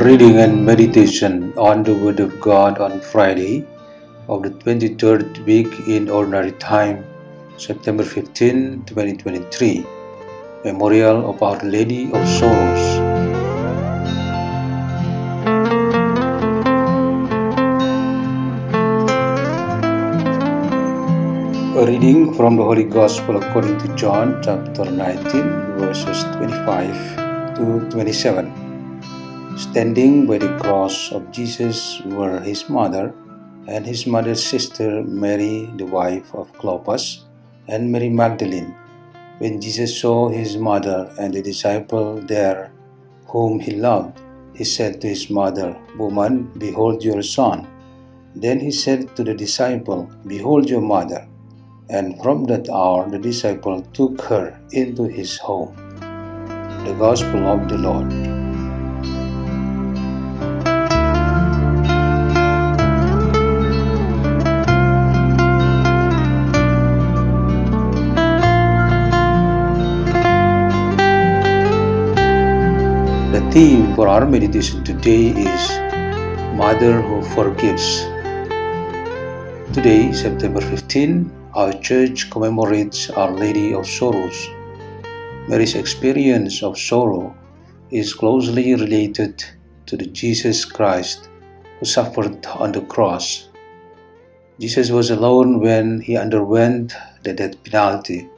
Reading and meditation on the Word of God on Friday of the 23rd week in Ordinary Time, September 15, 2023. Memorial of Our Lady of Sorrows. A reading from the Holy Gospel according to John chapter 19, verses 25 to 27. Standing by the cross of Jesus were his mother and his mother's sister Mary, the wife of Clopas, and Mary Magdalene. When Jesus saw his mother and the disciple there whom he loved, he said to his mother, Woman, behold your son. Then he said to the disciple, Behold your mother. And from that hour the disciple took her into his home. The Gospel of the Lord. Theme for our meditation today is Mother Who Forgives. Today, September 15, our church commemorates Our Lady of Sorrows. Mary's experience of sorrow is closely related to the Jesus Christ who suffered on the cross. Jesus was alone when he underwent the death penalty.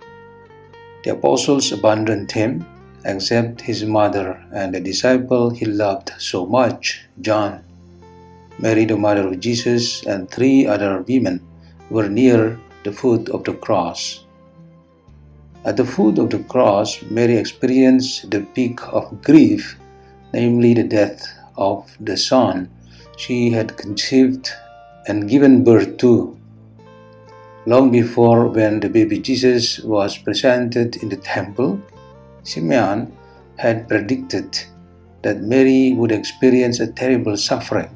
The apostles abandoned him except his mother and the disciple he loved so much, John. Mary, the mother of Jesus, and three other women were near the foot of the cross. At the foot of the cross, Mary experienced the peak of grief, namely the death of the son she had conceived and given birth to. Long before, when the baby Jesus was presented in the temple, Simeon had predicted that Mary would experience a terrible suffering.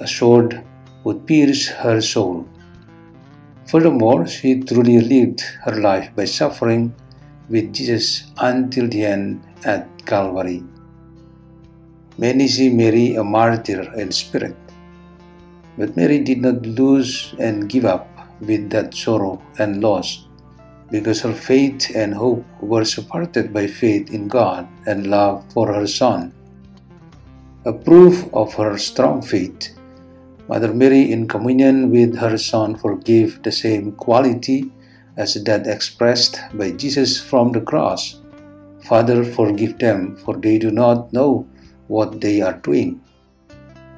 A sword would pierce her soul. Furthermore, she truly lived her life by suffering with Jesus until the end at Calvary. Many see Mary a martyr in spirit, but Mary did not lose and give up with that sorrow and loss because her faith and hope were supported by faith in God and love for her Son. A proof of her strong faith, Mother Mary, in communion with her Son, forgave the same quality as that expressed by Jesus from the cross. Father, forgive them, for they do not know what they are doing.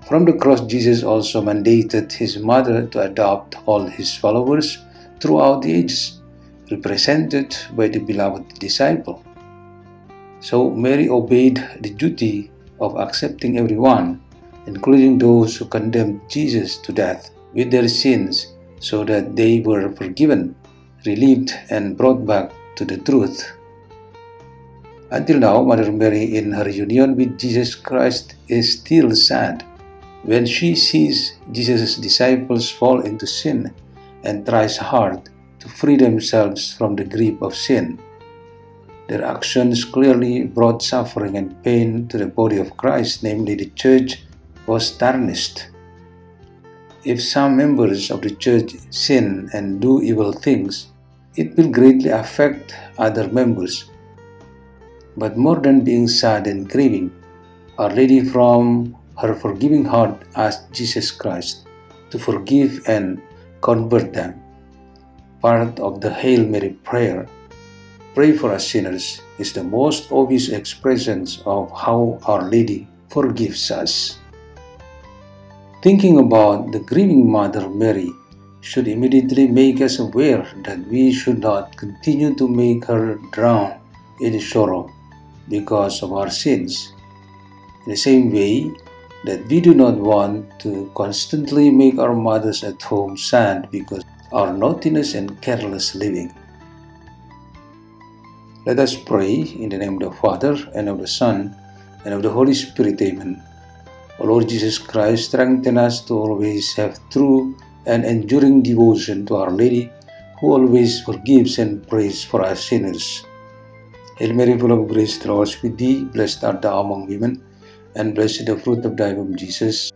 From the cross, Jesus also mandated his mother to adopt all his followers throughout the ages represented by the beloved disciple. So Mary obeyed the duty of accepting everyone, including those who condemned Jesus to death, with their sins, so that they were forgiven, relieved, and brought back to the truth. Until now, Mother Mary, in her union with Jesus Christ, is still sad when she sees Jesus' disciples fall into sin and tries hard to free themselves from the grip of sin. Their actions clearly brought suffering and pain to the body of Christ, namely the church was tarnished. If some members of the church sin and do evil things, it will greatly affect other members. But more than being sad and grieving, Our Lady from her forgiving heart asked Jesus Christ to forgive and convert them part of the Hail Mary prayer, Pray for us sinners is the most obvious expression of how Our Lady forgives us. Thinking about the grieving Mother Mary, should immediately make us aware that we should not continue to make her drown in sorrow because of our sins. In the same way, that we do not want to constantly make our mothers at home sad because our naughtiness and careless living. Let us pray in the name of the Father, and of the Son, and of the Holy Spirit. Amen. O Lord Jesus Christ, strengthen us to always have true and enduring devotion to Our Lady, who always forgives and prays for us sinners. Hail Mary, full of grace, the Lord is with thee. Blessed art thou among women, and blessed the fruit of thy womb, Jesus.